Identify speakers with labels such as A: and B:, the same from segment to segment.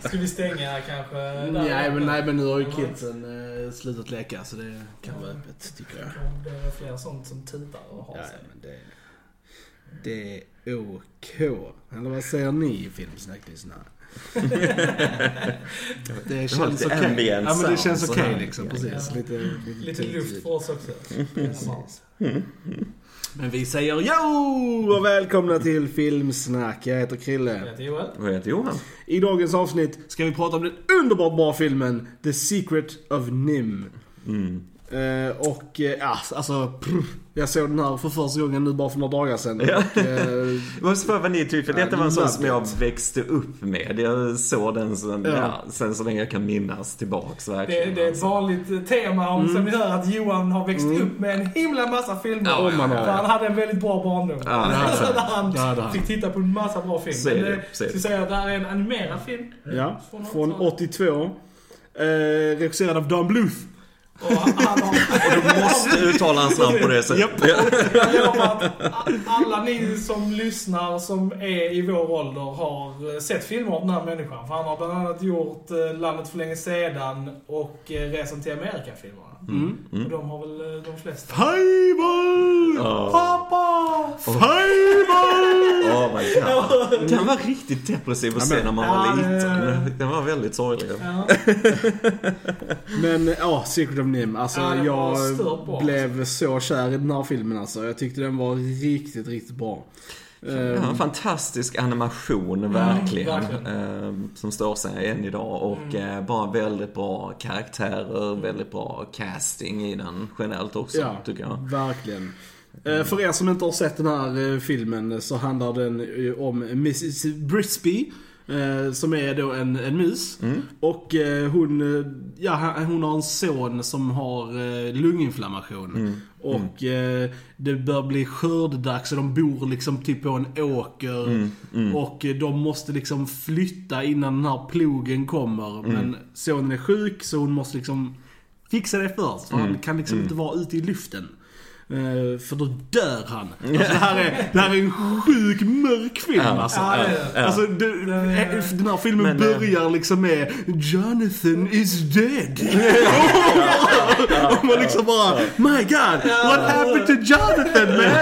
A: Ska vi stänga kanske? där?
B: Nej men, nej men nu har ju kidsen eh, slutat leka så det kan vara öppet tycker jag.
A: Det är fler sånt som tutar och har
B: Ja,
A: sig.
B: men det, det är OK. Eller vad säger ni i Filmsnacklyssnare? det känns
C: lite
B: okej.
C: ambient
B: Ja men det känns
C: så
B: okej
C: här.
B: liksom.
C: Ja,
B: Precis.
A: ja.
B: Lite,
A: Lite luft för oss också.
B: Precis. Men vi säger jo och välkomna till Filmsnack. Jag heter Krille.
A: Jag heter Joel.
C: Vad heter Johan?
B: I dagens avsnitt ska vi prata om den underbart bra filmen The Secret of Nim.
C: Mm.
B: Eh, och eh, ja, alltså, pff, jag såg den här för första gången nu bara för några dagar sedan.
C: Ja.
B: Och, eh,
C: Jag måste fråga vad ni tycker, för
B: Ja,
C: detta var en sån som jag växte upp med. Jag såg den sen,
B: Ja.
C: ja. sen så länge jag kan minnas tillbaks
A: Det,
C: verkligen.
A: det är ett
C: alltså.
A: vanligt tema om som vi hör att Johan har växt upp med en himla massa filmer.
C: Ja,
B: man har.
A: För han hade en väldigt bra barndom.
C: Ja, det.
A: Där han
B: Det han.
A: fick titta på en massa bra film.
C: Så är
A: Men
C: det,
A: det,
C: så är det.
A: ska säga det här är en animerad film.
B: ja,
A: Från
B: från
A: 80-talet.
B: 82. Eh, regisserad av Don Bluth.
A: Och han han har...
C: Du måste uttala hans namn på det sättet.
A: Jag lovar att alla ni som lyssnar som är i vår ålder har sett filmer av den här människan. För han har bland annat gjort eh, Landet för länge sedan och eh, Resan till Amerika-filmerna.
B: Mm.
A: Och de har väl eh, de flesta.
B: Fable!
C: Ja.
A: Pappa!
B: Fable!
C: My god. Den var riktigt depressiv att
B: Ja,
C: se när man
A: Ja,
C: var
A: det-
C: liten. Den var väldigt sorglig.
A: Ja.
B: Men ja, Secret of Nim. Alltså
A: Ja,
B: jag blev så kär i den här filmen alltså. Jag tyckte den var riktigt, riktigt bra.
C: Ja,
B: Eh,
C: en fantastisk animation, verkligen.
A: verkligen.
C: Eh, som står sig än idag. Och eh, bara väldigt bra karaktärer, väldigt bra casting i den generellt också,
B: Ja,
C: tycker jag.
B: verkligen. Eh, För er som inte har sett den här eh, filmen så handlar den eh, om Mrs Brisby. Som är då en, en mus. Och eh, hon, ja, hon har en son som har lunginflammation. Och eh, det bör bli skördedags och de bor liksom typ på en åker. Och eh, de måste liksom flytta innan den här plogen kommer. Men sonen är sjuk så hon måste liksom fixa det först. För han kan liksom inte vara ute i luften. Eh, för då dör han. Alltså, det, här är, det här är en sjuk mörk film alltså.
A: Ja, det.
B: Alltså, det,
A: Den är-
B: den här filmen
C: Men, eh,
B: börjar liksom med Jonathan is dead. Och man liksom bara My God, what happened to Jonathan man?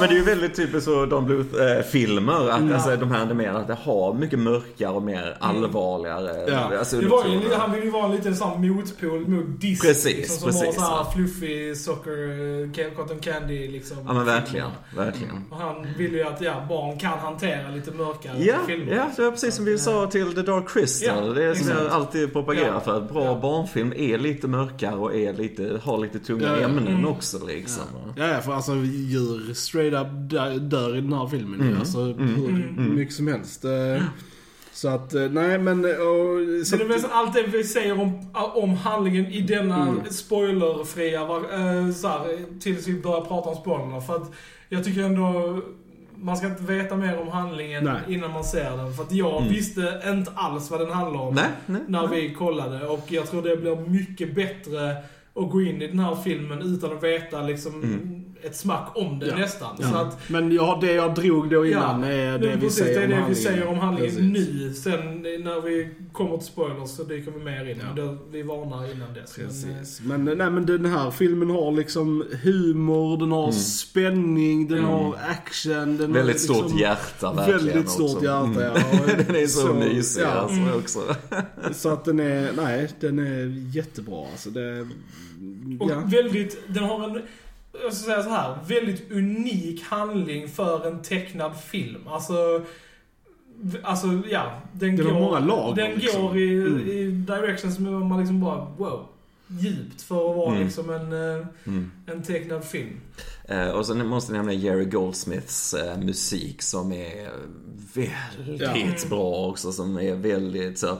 C: Men det är ju väldigt typiskt så Don Bluth-filmer, att alltså, de här animerade det har mycket mörkare och mer allvarligare.
B: Ja.
C: Alltså,
A: Det var ju,
C: liksom-
A: han vill ju vara en liten sån motpol mot Disney.
C: Precis,
A: liksom, som
C: precis,
A: här
C: ja.
A: fluffy socker, eh, cotton candy liksom.
C: Ja men verkligen, verkligen.
A: Och han vill ju att ja, barn kan hantera lite mörkare
C: Ja,
A: filmer.
C: ja, det var precis som vi sa till The Dark Crystal.
A: Ja,
C: det är som
A: exakt.
C: jag alltid propagerar
A: Ja.
C: för. Att bra
A: Ja.
C: barnfilm är lite mörkare och är lite, har lite tunga ämnen
A: Mm.
C: också liksom.
B: Ja, ja, för alltså djur straight up dör, i den här filmen
C: Mm.
B: Alltså hur mycket som helst. Eh, Så att, eh, nej men... Och,
A: Så det är väl allt det vi säger om, om handlingen i denna
B: Mm.
A: spoilerfria, var- eh, så här, tills vi börjar prata om spoilerna. För att jag tycker ändå, man ska inte veta mer om handlingen
B: Nej.
A: innan man ser den. För att jag
C: Mm.
A: visste inte alls vad den handlar om.
C: Nej, nej.
A: när vi kollade. Och jag tror det blir mycket bättre att gå in i den här filmen utan att veta liksom
C: Mm.
A: Ett smack om det
B: Ja.
A: nästan.
B: Ja.
A: Så att,
B: Men ja, det jag drog då innan är det vi
A: precis,
B: säger
A: det är
B: om
A: det vi säger om handlingen
B: Precis.
A: nu. Sen när vi kommer till spoilers så dyker vi mer in.
B: Ja.
A: Vi varnar innan dess. Men, eh,
B: Precis. Men, nej, men den här filmen har liksom humor, den har
C: Mm.
B: spänning, den
C: Mm.
B: har action. Den
C: Väldigt
B: har
C: stort
B: liksom,
C: hjärta verkligen
B: Väldigt stort
C: också.
B: hjärta,
C: Mm.
B: ja.
C: Den är så,
B: så-
C: mysig
B: ja.
C: alltså
A: Mm.
C: också.
B: Så att den är, nej, den är jättebra alltså. Det,
A: Och
B: ja.
A: väldigt, den har en, jag ska säga så här, väldigt unik handling för en tecknad film. Alltså, alltså ja. Den,
B: Den
A: går,
B: har många lager,
A: Den
B: liksom.
A: går i,
B: Mm.
A: i directions som man liksom bara, wow. Djupt för att vara
C: Mm.
A: liksom en, eh,
C: Mm.
A: en tecknad film.
C: Eh, och sen måste jag nämna Jerry Goldsmiths eh, musik som är väldigt
A: Ja.
C: bra också. Som är väldigt så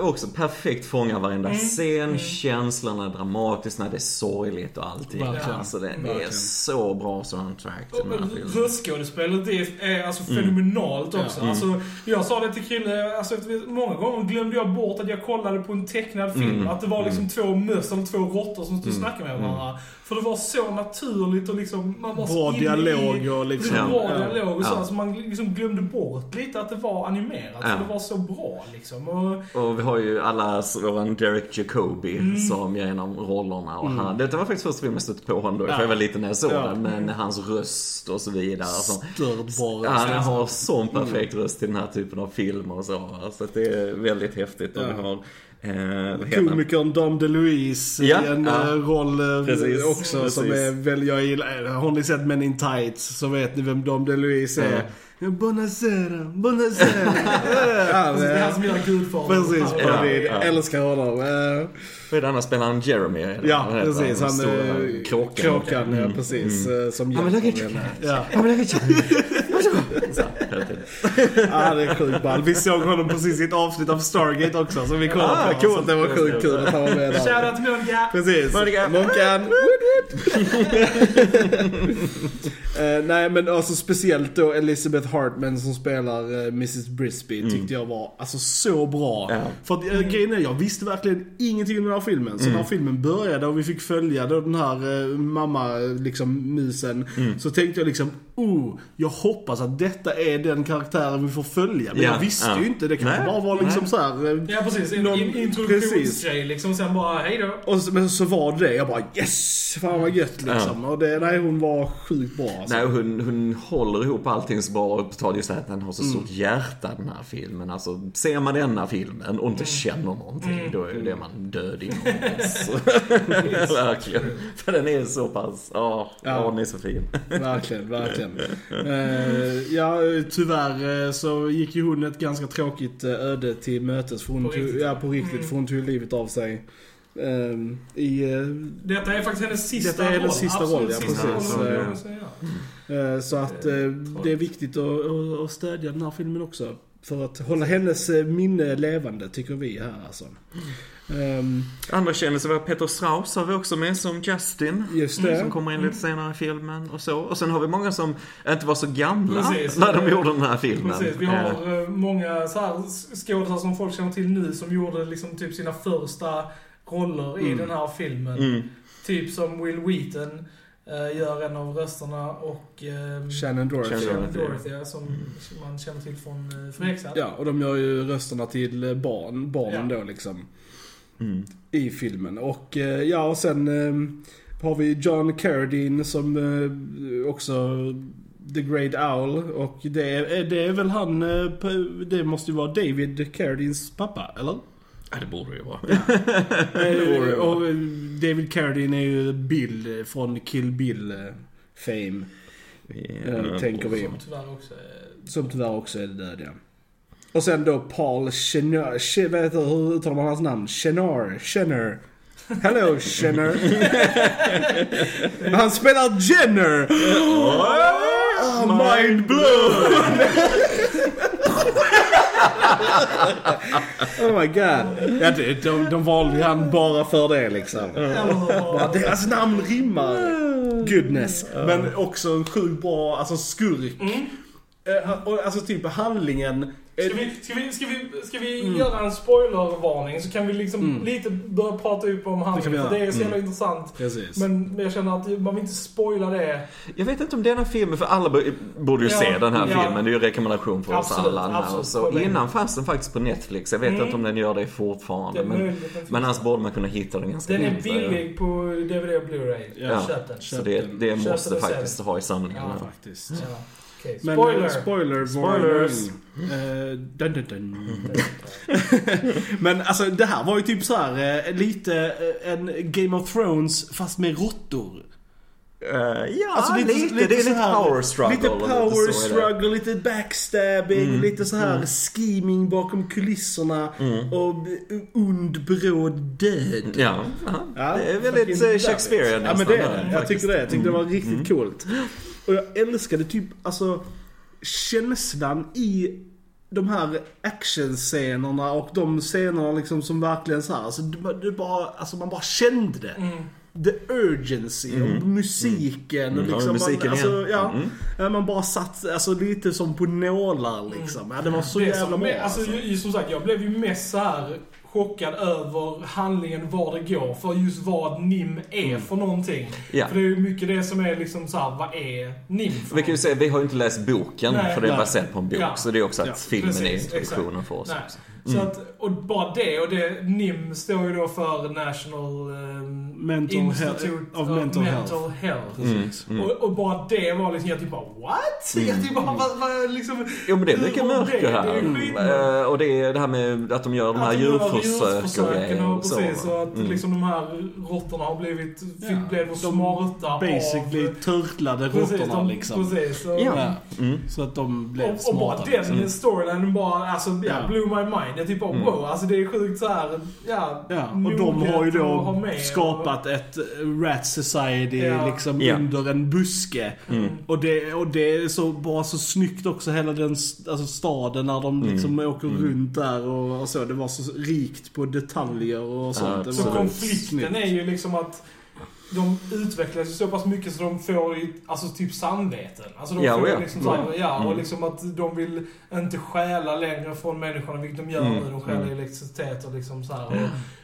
C: också perfekt fångar varenda
A: Mm.
C: scen, känslan är dramatisk när det är sorgligt och allting.
B: Verkligen.
C: Alltså det, det är så bra soundtrack till
A: Och
C: den här filmen.
A: Röstskådespelet är, alltså
C: Mm.
A: fenomenalt också.
B: Ja.
A: Alltså, jag sa det till Krille, alltså, många gånger glömde jag bort att jag kollade på en tecknad film.
C: Mm.
A: Att det var liksom två möss eller två råttor som stod och
C: Mm.
A: snackade med varandra. För det var så naturligt och liksom, man var
B: Bra dialog
A: i,
B: och liksom...
A: det var bra
B: ja.
A: dialog och så.
C: Ja.
A: Alltså man liksom glömde bort lite att det var animerat.
C: Ja.
A: För det var så bra liksom. Och,
C: Och vi har ju allas våran Derek Jacobi
A: Mm.
C: som av rollerna. Och han, detta var faktiskt första filmen jag stötte på honom då, för
B: Ja.
C: jag var liten när jag såg
B: Ja.
C: den. Men hans röst och så vidare. Ja,
B: röst.
C: han har sån perfekt röst till den här typen av filmer och så. Så att det är väldigt häftigt. Och
B: Ja.
C: vi har, eh, han?
B: Komikern Dom DeLuise
C: Ja,
B: i en
C: ja.
B: eh, roll eh,
C: Precis,
B: också som
C: precis.
B: är väl, jag gillar, eh, har ni sett Men in Tights så vet ni vem Dom DeLuise är. Eh, han,
A: alltså, det är han som gör Gudfadern.
B: Precis,
A: Ja.
B: bredvid.
C: ja.
B: Älskar honom.
C: Vad är det annars spelar han Jeremy?
B: Ja, precis. Han
C: Stora
B: är
C: kråkan.
B: kråkan, ja precis.
C: mm.
B: Som
C: Ja, men.
B: Ja.
C: Ja, Så,
B: ja, det är sjukt ball. Vi såg honom precis i ett avsnitt av Stargate också som vi kollade
C: Ah,
B: på.
C: coolt.
B: Så det var sjukt kul att han var med där.
A: Shoutout Munga!
B: Precis.
C: Monica.
B: Munkan. Eh, nej men alltså speciellt då Elizabeth Hartman som spelar uh, Mrs Brisby tyckte jag var alltså så bra.
C: Ja.
B: För att uh, grejen är, jag visste verkligen ingenting om den här filmen. Så när filmen började och vi fick följa då den här uh, mamma, liksom musen. Så tänkte jag liksom, oh, jag hoppas att detta är den karaktären vi får följa. Men
C: Ja,
B: jag visste
C: ja.
B: ju inte, det kanske
C: Nej,
B: bara var liksom
C: nej.
B: så här. eh,
A: Ja precis, en
B: Någon-
A: in, introduktionsgrej liksom. Sen bara, hej då.
B: och så, men så var det jag bara yes! Fan vad gött liksom. Och det, nej hon var sjukt bra alltså.
C: Nej, hon, hon håller ihop allting så bra och på tal just det att den har så
B: Mm.
C: stort hjärta den här filmen. Alltså, ser man denna filmen och inte känner någonting, då är det man död inombords. verkligen. För den är så pass, ja,
B: Ja.
C: ja. den är så fin.
B: Verkligen, verkligen. Eh, ja, tyvärr eh, så gick ju hon ett ganska tråkigt eh, öde till mötes. För hon
A: På
B: tog,
A: riktigt?
B: ja, på riktigt. För hon tog livet av sig. ehm, I,
A: Detta är faktiskt hennes sista
B: Detta är hennes
A: roll.
B: sista roll, ja,
A: sista
B: precis.
A: roll, ja, så,
B: att det är viktigt att, att, stödja den här filmen också. För att hålla hennes minne levande, tycker vi här alltså. Ehm,
C: Andra kändisar var Peter Strauss har vi också med som Justin.
B: just det.
C: Som kommer in lite senare i filmen och så. Och sen har vi många som inte var så gamla
A: Precis.
C: när de gjorde den här filmen.
A: Precis, vi
C: Eh,
A: har eh, många så här skådespelare som folk känner till nu som gjorde liksom typ sina första roller i
B: Mm.
A: den här filmen.
C: Mm.
A: Typ som Will Wheaton eh, gör en av rösterna och eh,
B: Shannon Dorothy.
C: Shannon Dorothy.
A: Ja, som man känner till från uh, Förnexad.
B: Ja, och de gör ju rösterna till eh, barn, barnen
A: Ja.
B: då liksom.
C: Mm.
B: i filmen. Och eh, ja, och sen eh, har vi John Carradine som eh, också The Great Owl. Och det är, det är väl han, det måste ju vara David Carradines pappa, eller?
C: Ja, det borde det ju vara.
B: Eh, och eh, David Carradine är ju Bill från Kill Bill fame. Eh, tänker vi.
A: Som tyvärr också är...
B: Som tyvärr också är död ja. Och sen då Paul Chenar, Che, vad heter, hur uttalar man hans namn? Chenar, Chenner. Hello Chenner. Han spelar Jenner! Oh, mind blown! oh my god. Ja, de, de, de valde han bara för det liksom. Bara, deras namn rimmar. Goodness. Men också en sjukt bra, alltså skurk. Eh, och Alltså typ handlingen.
A: Ska vi, ska vi, ska vi, ska vi göra en spoilervarning så kan vi liksom
B: Mm.
A: lite börja prata upp om
B: Det
A: handlingen.
B: göra.
A: För det är så jävla
C: Mm.
A: intressant.
B: Precis.
A: Men jag känner att man vill inte spoila det.
C: Jag vet inte om denna filmen, för alla bo- borde ju
A: Ja,
C: se den här
A: ja.
C: filmen. Det är ju en rekommendation för oss
A: Absolut,
C: alla.
A: absolut.
C: Så innan fanns den faktiskt på Netflix. Jag vet
A: Mm.
C: inte om den gör det
A: det
C: fortfarande.
A: är
C: Men,
A: möjligt
C: men annars borde man kunna hitta den ganska
A: Den är billig på DVD och Blu-ray.
B: Ja.
A: Köp den.
C: Så det, det måste faktiskt ha i samlingen.
A: Ja.
B: Faktiskt.
A: Ja. Okej,
B: Men
A: spoiler!
B: eh, spoiler
C: Spoilers.
B: varning. Eh, dun, dun, dun. Men alltså det här var ju typ så här eh, lite en Game of Thrones fast med råttor.
C: Eh, ja,
B: Alltså
C: lite, lite, det är lite power struggle.
B: Lite
C: och
B: power
C: det.
B: struggle, lite backstabbing,
C: Mm.
B: lite så här scheming bakom kulisserna och b- ond bråd död.
C: Ja, ja, det är väldigt Shakespearean
B: Ja men
C: nästan
B: det är det. Jag tycker det. Jag tyckte det var riktigt
C: Mm.
B: coolt. Och jag älskade typ, alltså känslan i de här actionscenerna och de scenerna liksom som verkligen så här, alltså, det, bara, alltså man bara kände det.
A: Mm.
B: The urgency och musiken och
C: Mm, ja,
B: liksom
C: musiken
B: man, alltså, ja,
C: Mm.
B: ja, man bara satt alltså, lite som på nålar liksom. Ja, det var så
A: Det
B: jävla bra
A: alltså,
B: alltså.
A: som sagt, jag blev ju mest så här chockad över handlingen, var det går, för just vad NIM är för någonting.
C: Ja.
A: För det är ju mycket det som är liksom så här, vad är NIM för
C: Vi kan ju säga, vi har ju inte läst boken,
A: Nej,
C: för det är
B: nej.
C: baserat på en bok.
A: Ja.
C: Så det är också att
B: Ja,
C: filmen är
A: precis,
C: introduktionen
A: exakt.
C: för oss
A: Nej.
C: också.
A: Så att, och bara det, och det, NIM står ju då för National ehm,
B: Mental
A: Institute
B: of Mental Health.
A: Health.
B: Precis.
C: Mm.
A: Och, och bara det var liksom, jag typ bara what? Jag bara, vad, vad, liksom,
C: Jo men det är mycket mörker
A: det?
C: här.
A: Det är
C: Mm. Eh, Och det är det här med att de gör de här
A: Att de gör
C: djurförsök och
A: djurförsöken
C: grejer.
A: och precis,
C: så.
A: och att
C: Mm.
A: liksom de här råttorna har blivit, fick,
B: Ja,
A: blev smarta
B: Basically
A: av...
B: turtlade råttorna liksom.
A: Precis, och,
C: Ja. Mm.
B: Så att de blev
A: och, och
B: smarta.
A: bara den
B: liksom.
A: storylinen bara, alltså, ja,
B: Ja.
A: blew my mind. Jag typ bara
C: Mm.
A: wow, alltså det är sjukt så här, ja,
B: Ja, och de har ju då skapat ett eh, Rat Society
A: Ja.
B: liksom
C: Ja.
B: under en buske.
C: Mm.
B: Och det, och det är så bara så snyggt också hela den alltså staden när de liksom åker runt där och, och så. Det var så rikt på detaljer och sånt. det
A: Så konflikten
B: snyggt.
A: är ju liksom att de utvecklas ju så pass mycket så de får ju, alltså typ samveten. Alltså de
C: Ja,
A: får
C: och ja.
A: liksom så här, ja, och
C: Mm.
A: liksom att de vill inte stjäla längre från människorna, vilket de gör
C: Mm.
A: nu. De stjäl
C: Mm.
A: elektricitet och liksom så här. Och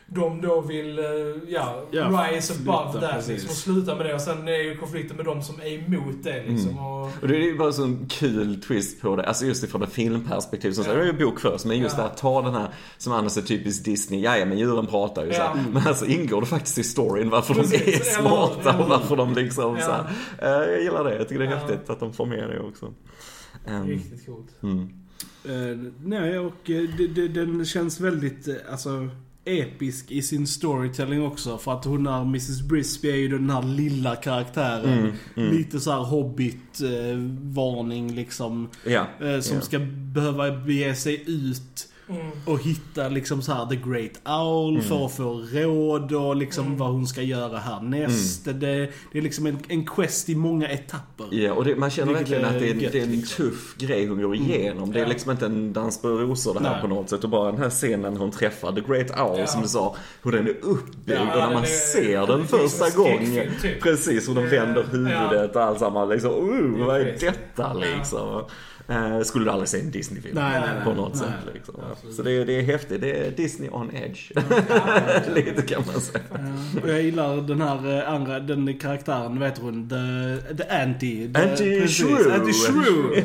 A: de då vill, eh, ja,
B: Ja,
A: rise
B: sluta,
A: above that liksom, och sluta med det. Och sen är ju konflikten med de som är emot det liksom.
C: Mm.
A: Och,
C: Och det är ju bara så en kul twist på det, alltså just ifrån ett filmperspektiv. Som
A: Ja.
C: sagt, det är ju bok först, men just
A: Ja.
C: det att ta den här, som annars är typiskt Disney, ja men djuren pratar ju så här.
A: Ja.
C: Men alltså ingår det faktiskt i storyn varför
A: Precis,
C: de är smarta och varför de liksom
A: Ja.
C: så här. Eh, Jag gillar det, jag tycker det är
A: Ja.
C: häftigt att de får med det också. Um,
A: riktigt coolt.
C: mm.
B: Eh, nej, och det, den känns väldigt, eh, alltså episk i sin storytelling också. För att hon är, Mrs Brisby är ju den här lilla karaktären.
C: Mm, mm.
B: Lite så här hobbit-varning liksom.
C: Ja.
B: Eh, som
C: Ja.
B: ska behöva bege sig ut
A: Mm.
B: och hitta liksom så här The Great Owl för att få råd och liksom
A: Mm.
B: vad hon ska göra härnäst. Det, det är liksom en, en quest i många etapper.
C: Ja, och det, man känner
B: Vilket
C: verkligen att det är,
B: gött,
C: det är en
B: liksom.
C: tuff grej hon går igenom. Det är
A: Ja.
C: liksom inte en dans på rosor det här
B: Nej.
C: på något sätt. Och bara den här scenen hon träffar The Great Owl
A: Ja.
C: som du sa, hur den är uppbyggd.
A: Ja,
C: och när man
A: är-
C: ser den
A: det liksom
C: första
A: skräckfilm,
C: gången.
A: typ.
C: Precis, hur de vänder huvudet och allt samma. Liksom, uh, vad är detta liksom? Eh, skulle du aldrig se en Disney-film
B: Nej, nej, nej.
C: på något
B: Nej.
C: sätt. Liksom.
A: Absolut.
C: Så det är, det är häftigt. Det är Disney on edge. Lite kan man säga.
B: Ja, och jag gillar den här eh, andra, den karaktären, vet hon? The, the Anti. The,
C: Anti
B: precis,
C: Shrew.
B: Anti Shrew.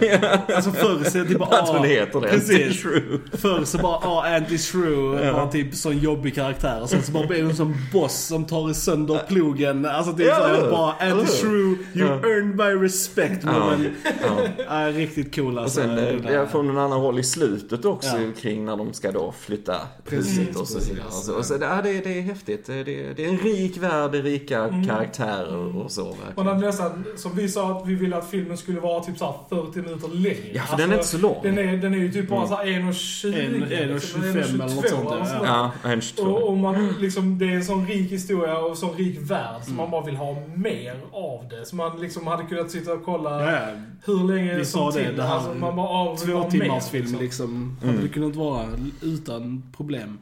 B: Alltså förr så är typ bara...
C: Att hon heter det.
B: Precis.
C: Shrew.
B: Förr så bara, ah, Anti Shrew
C: Ja.
B: var typ sån jobbig karaktär. Och sen så bara blir hon som boss som tar sönder plogen. Alltså det är
C: Ja,
B: så här,
C: eller hur?
B: bara,
C: Eller
B: Anti
C: hur?
B: Shrew, you
C: Ja.
B: earned my respect
C: Ja.
B: woman.
C: Ja.
B: Ja, riktigt cool
C: Och
B: alltså.
C: sen
B: Det
C: eh,
B: där.
C: jag får en annan roll i slutet också
B: Ja.
C: kring när de ska då flytta
B: Precis,
C: huset och så
B: precis.
C: vidare. Och så, och så, ja, det, det är häftigt. Det, det, det är en rik värld, det är rika karaktärer och så
A: Man
C: verkligen.
A: hade nästan, som vi sa, att vi ville att filmen skulle vara typ så här 40 minuter längre.
C: Ja, för den är inte så lång.
A: Den är, den är ju typ bara så här 1,20.
B: En-
A: liksom,
B: 1,25 eller något sånt,
A: eller
B: ja.
A: sånt.
C: Ja, en 22.
A: Och, och man, liksom, det är en sån rik historia och sån rik värld som man bara vill ha mer av det. Så man liksom hade kunnat sitta och kolla
B: Ja, ja.
A: hur länge
B: Vi
A: som
B: sa det,
A: till.
B: det här
A: alltså, man bara, ha
B: Två timmars film
A: liksom.
B: liksom.
C: Mm.
B: Hade det kunnat vara utan problem.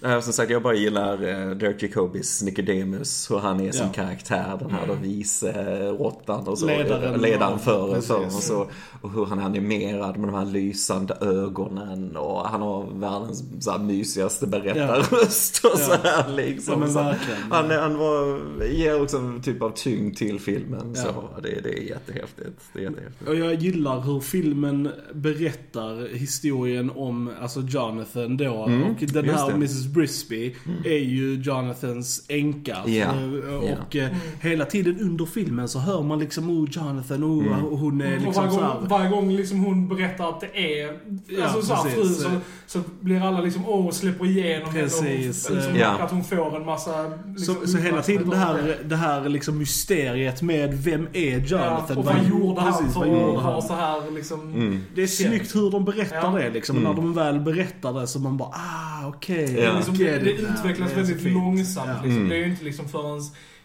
C: Ja, som sagt, jag bara gillar uh, Dirk Jacobis Nicodemus, hur han är som
B: Ja.
C: karaktär, den här då vice uh, råttan och så.
B: Ledaren.
C: ledaren för, för och så. Och hur han är animerad med de här lysande ögonen och han har världens så här, mysigaste berättarröst och så här liksom.
B: Ja, verkligen.
C: han, han var, ger också en typ av tyngd till filmen.
B: Ja.
C: Så det, det är jättehäftigt. Det är jättehäftigt.
B: Och jag gillar hur filmen berättar historien om alltså Jonathan då. och den här Mrs Brisby är ju Jonathans änka.
C: Ja, ja.
B: Och eh, hela tiden under filmen så hör man liksom oh Jonathan, oh, och hon är
A: Och
B: liksom
A: varje
B: så
A: gång,
B: här.
A: varje gång liksom hon berättar att det är
B: Ja,
A: alltså, så här, fru så, så blir alla liksom åh, släpper igenom henne
B: Precis,
A: och liksom,
C: Ja.
A: att hon får en massa liksom,
B: Så, så hela tiden det här, det här liksom mysteriet med vem är Jonathan?
A: Ja, och vad gjorde han
B: precis,
A: för
B: vad gjorde
A: att
B: han?
A: ha så här liksom...
C: Mm.
B: Det är snyggt hur de berättar
A: Ja.
B: det liksom.
C: Mm.
B: När de väl berättar det så man bara ah okej.
A: Är
C: Ja.
A: liksom, det, det utvecklas
B: det är så
A: väldigt långsamt.
B: Ja.
A: Liksom.
C: Mm.
A: Det är ju inte liksom förrän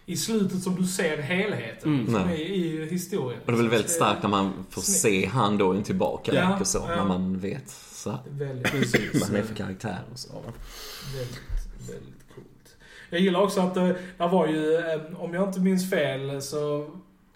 A: i slutet som du ser helheten
B: Mm.
A: liksom,
C: Nej.
A: i, i historien.
C: Och det är väl väldigt
A: Så
C: starkt när man får
A: Snyggt.
C: se han då in tillbaka
A: Ja,
C: och så.
A: ja.
C: När man vet passar.
A: Väldigt,
C: Man är för karaktär och så.
A: väldigt, väldigt coolt. Jag gillar också att det, det var ju, eh, om jag inte minns fel, så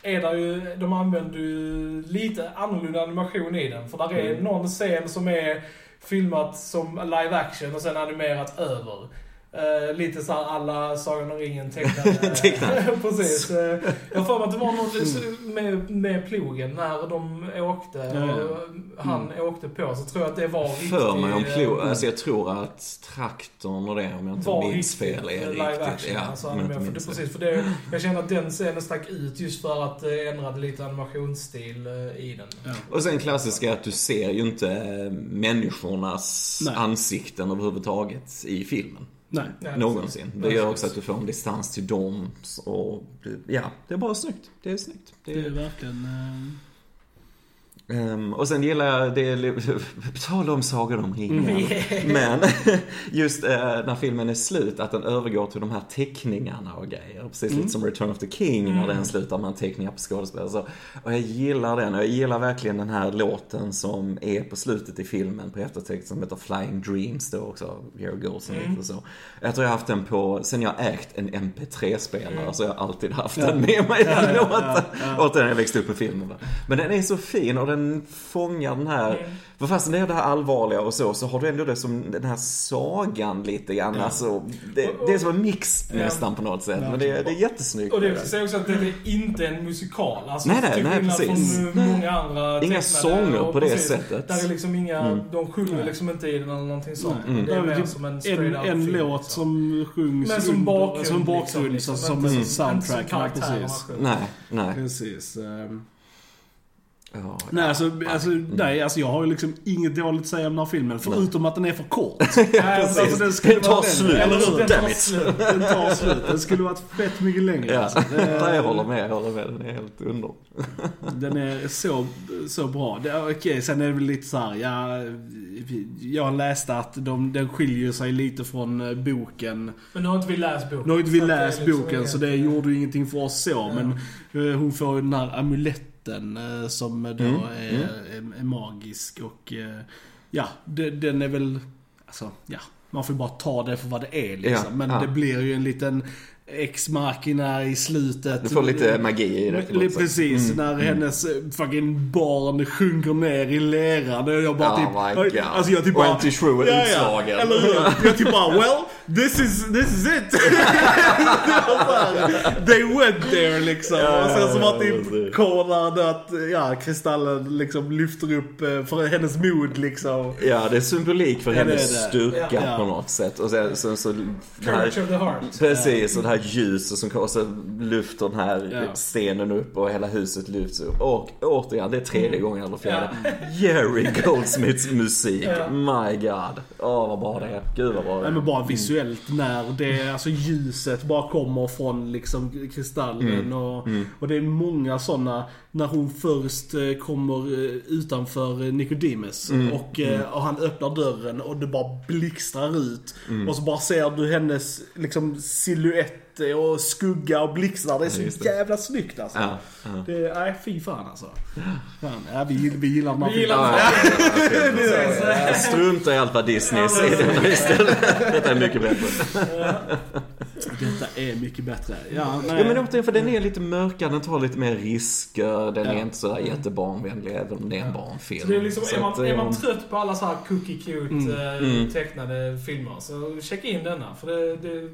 A: är det ju, de använder ju lite annorlunda animation i den. För där är
C: Mm.
A: någon scen som är filmat som live action och sen animerat över. Eh, lite såhär alla Sagan om ringen tecknade.
C: Tecknade.
A: Precis. Eh, jag för mig att det var något med, med plogen när de åkte
B: Ja, ja.
A: och han åkte på så tror jag att det var riktigt...
C: För mig om
A: eh,
C: Plo, alltså jag tror att traktorn och det, om jag inte minns fel, är
A: live
C: riktigt.
A: action.
C: Ja,
A: alltså,
C: om jag
A: för det, precis, för det, jag känner att den scenen stack ut just för att det ändrade lite animationsstil eh, i den.
B: Ja.
C: Och sen klassiska är att du ser ju inte eh, människornas
B: Nej.
C: ansikten överhuvudtaget i filmen.
B: Nej.
A: Nej,
C: Någonsin. Det gör också att du får en distans till dem. Och ja, det är bara snyggt. Det är snyggt. Det
B: Det
C: är,
B: är verkligen... eh,
C: Ehm, och sen gillar jag det, på tal om Sagan om ringen.
A: Mm.
C: Men just eh, när filmen är slut, att den övergår till de här teckningarna och grejer. Precis lite som Return of the King när
A: Mm.
C: den slutar med teckningar på skådespelare. Och jag gillar den. Och jag gillar verkligen den här låten som är på slutet i filmen på eftertext som heter Flying Dreams då också. Here goes
A: Mm.
C: lite så. Jag tror jag har haft den på, sen jag ägt en MP3-spelare
A: Mm.
C: så har jag alltid haft
B: Ja.
C: den med mig, den
B: Ja,
C: låten.
B: ja, ja.
C: Och den jag växte upp med filmen. Men den är så fin och den fångar den här,
A: Mm.
C: för fast det är det här allvarliga och så, så har du ändå det som den här sagan lite grann.
B: Ja.
C: Alltså, det, det är som en mix
A: Ja.
C: nästan på något sätt.
B: Ja.
C: Men det, är- det är jättesnyggt.
A: Och det ska säga också att det är inte en musikal. Alltså,
C: Nej, nej, nej, precis.
A: från många andra
C: Inga sånger
A: och
C: på det
A: precis,
C: sättet.
A: Där är liksom inga,
C: Mm.
A: de sjunger
B: Nej.
A: liksom inte i den eller någonting sånt.
B: Nej.
A: Det är
B: är
A: mer
B: typ
A: som en
B: En,
A: straight out
B: en
A: film,
B: låt
A: liksom.
B: som sjungs
A: Men som bakgrund,
B: som bakgrund,
A: liksom,
B: så, som en
A: inte som
B: soundtrack. Ja,
A: karaktärerna
B: precis.
C: Nej, nej.
B: Precis. ehm.
C: Ja,
B: Nej, alltså,
C: ja.
B: alltså, nej, alltså jag har ju liksom inget dåligt att säga om den här filmen. Förutom att den är för kort.
A: Nej,
C: precis.
A: alltså,
B: den skulle
C: Den tar
B: vara
C: slut.
B: Eller hur?
A: Den tar slut.
B: Den tar slut. Den skulle varit fett mycket längre.
C: Ja,
B: Alltså. Det-
C: Nej, jag håller med, jag håller med. Den är helt underbar.
B: Den är så, så bra. Det, okej, sen är det väl lite så här, ja, jag läste att de, den skiljer sig lite från eh, boken.
A: Men nu har inte vi läst boken.
B: Nu har inte vi
A: så det
B: läst
A: liksom
B: boken
A: inget-
B: så det gjorde ju ingenting för oss så.
A: Ja.
B: Men eh, hon får ju den här amuletten eh, som då
C: Mm,
B: är, är, är magisk och eh, ja, den är väl, alltså ja, man får ju bara ta det för vad det är liksom.
C: Ja,
B: Men
C: ja.
B: det blir ju en liten ex-machina i slutet.
C: Du får lite magi i det.
B: Precis,
C: Mm,
B: när
C: mm.
B: hennes eh, fucking barn sjunker ner i leran. Och jag bara
C: Oh
B: typ...
C: my God.
B: Alltså jag typ
C: Och
B: bara...
C: Antti Schrew är utslagen.
B: Eller hur? Jag typ bara, well, this is, this is it. They went there liksom.
C: Ja,
B: och sen så var
C: ja,
B: typ. Konrad att, ja, kristallen liksom lyfter upp eh, för hennes mod liksom.
C: Ja, det är symbolik för
B: Ja,
C: hennes styrka
B: Ja.
C: på något sätt. Och sen så, så,
A: Courage of the heart.
C: Precis, och det här ljuset som kommer, och så lyfter den här
B: Ja.
C: stenen upp och hela huset lyfts upp. Och återigen, det är tredje
A: Mm.
C: gången eller fjärde. Jerry Goldsmiths musik.
A: Ja.
C: My God. Åh, vad bra det är. Gud vad bra det är.
B: men bara visuellt när det, alltså ljuset bara kommer från liksom kristallen
C: Mm.
B: och, och det är många sådana när hon först eh, kommer eh, utanför Nicodemus
C: Mm.
B: och, eh, och han öppnar dörren och det bara blixtrar ut.
C: Mm.
B: Och så bara ser du hennes liksom silhuett och skugga och blixtrar. Det är så
C: Ja,
B: jävla snyggt alltså.
C: Ja, ja.
B: Det är, nej fy fan alltså. Fan, ja, vi, vi gillar här
A: Vi gillar
C: ja. Strunta i allt vad Disney säger istället. Detta är mycket bättre.
B: Detta är mycket bättre. Ja, nej.
C: Ja men återigen, för den är lite mörkare, den tar lite mer risker, den är inte så jättebarnvänlig även om det är en barnfilm.
A: Så det är, liksom,
C: Så
A: är, man,
C: att,
A: är man
C: eh,
A: trött på alla så här cookie cute
B: Mm.
A: eh,
C: Mm.
A: tecknade filmer så checka in denna. För det, det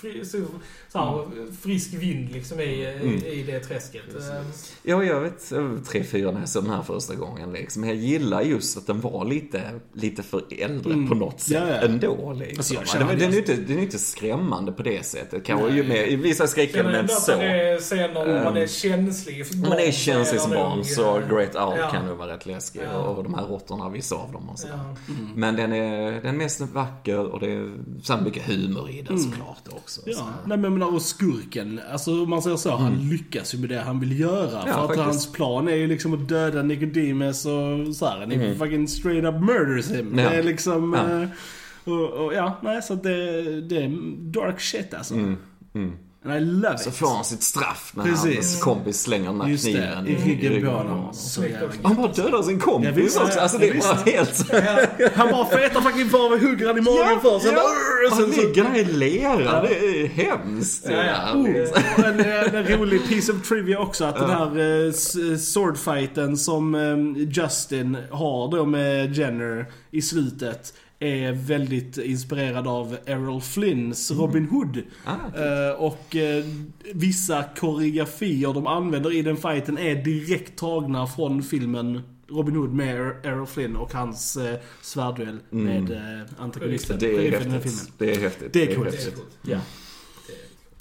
A: fri, så, så här, frisk vind liksom i,
C: Mm.
A: i, det träsket. Eh,
C: Ja, jag vet, tre, fyra när jag såg den här första gången liksom. Jag gillar just att den var lite, lite för äldre
B: Mm.
C: på något sätt
B: Ja, ja.
C: ändå liksom.
B: Alltså, jag
C: den, den,
B: det.
C: är ju inte, den är ju inte skrämmande på det sättet. Kanske ju med, i vissa skräckelement så.
A: är scener om man är känslig för
C: Om man är
A: barn,
C: känslig
A: så
C: som barn så Great Out
A: ja.
C: kan nog vara rätt läskig.
A: Ja.
C: Och de här råttorna, vissa av dem och så.
A: Ja.
C: Men den är, den är mest vacker och det är sen mycket humor i den såklart också.
B: Mm. Ja,
C: Så.
B: Nej men menar, och skurken, alltså om man säger så, han lyckas ju med det han vill göra. för att
C: Mm. faktiskt.
B: hans plan är ju liksom att döda Nicodemus och så här,
C: Mm.
B: fucking straight up murders him.
C: Ja.
B: Det är liksom,
C: Ja.
B: eh, och, och ja, nej så att det, det är dark shit alltså.
C: Mm, mm.
B: And I love
C: Så
B: it.
C: får han sitt straff när
B: Precis.
C: hans kompis slänger den här
B: Just det,
C: kniven
B: i ryggen på
C: på
B: honom. Så jävla.
C: Han bara dödar sin
B: Ja,
C: kompis också. Alltså det
B: Ja,
C: är bara helt...
B: Han bara fetar fucking far med hugger han i magen först. Sen bara, och
C: Han
B: sen
C: ligger där i lera. Det är hemskt.
A: Ja, ja.
B: Oh, och en, en, rolig piece of trivia också att den här eh, s- swordfighten som eh, Justin har då med Jenner i slutet är väldigt inspirerad av Errol Flynns Robin Hood.
C: Ah,
B: Eh, och eh, vissa koreografier de använder i den fighten är direkt tagna från filmen Robin Hood med Er- Errol Flynn och hans eh, svärduell med eh, antagonisten.
C: Det är
B: den
C: häftigt.
B: filmen.
C: Det är häftigt.
B: Det är coolt.
A: Det är
C: häftigt.
A: coolt.
B: Ja.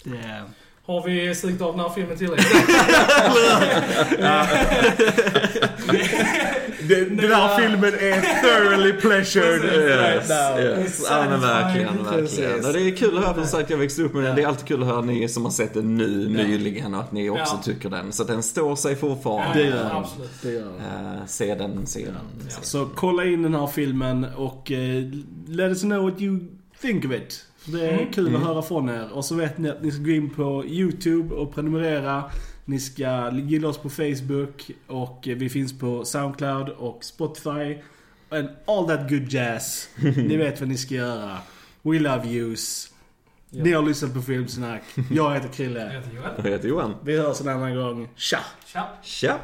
B: Det är...
A: Har vi strikt av den här filmen tillräckligt?
B: Den, den här filmen är thoroughly pleasured
C: Yes, yes. Ja men verkligen, verkligen. Och det är kul att höra, som sagt jag växte upp med den. Det är alltid kul att höra ni som har sett den nu, nyligen, och att ni också
A: Ja.
C: tycker den. Så den står sig fortfarande.
B: Det gör den.
A: Absolut.
B: Det gör den.
C: Eh, se den, se den.
B: Så kolla in den här filmen och eh, let us know what you think of it. Det är kul att höra från er. Och så vet ni att ni ska gå in på YouTube och prenumerera. Ni ska gilla oss på Facebook och vi finns på Soundcloud och Spotify. And all that good jazz. ni vet vad ni ska göra. We love yous. Ni har lyssnat på Filmsnack. Jag heter
A: Jag
B: Krille.
A: heter Joel.
C: den. Jag heter Johan.
B: Vi hörs en annan gång. Tja!
A: Tja.
C: Tja!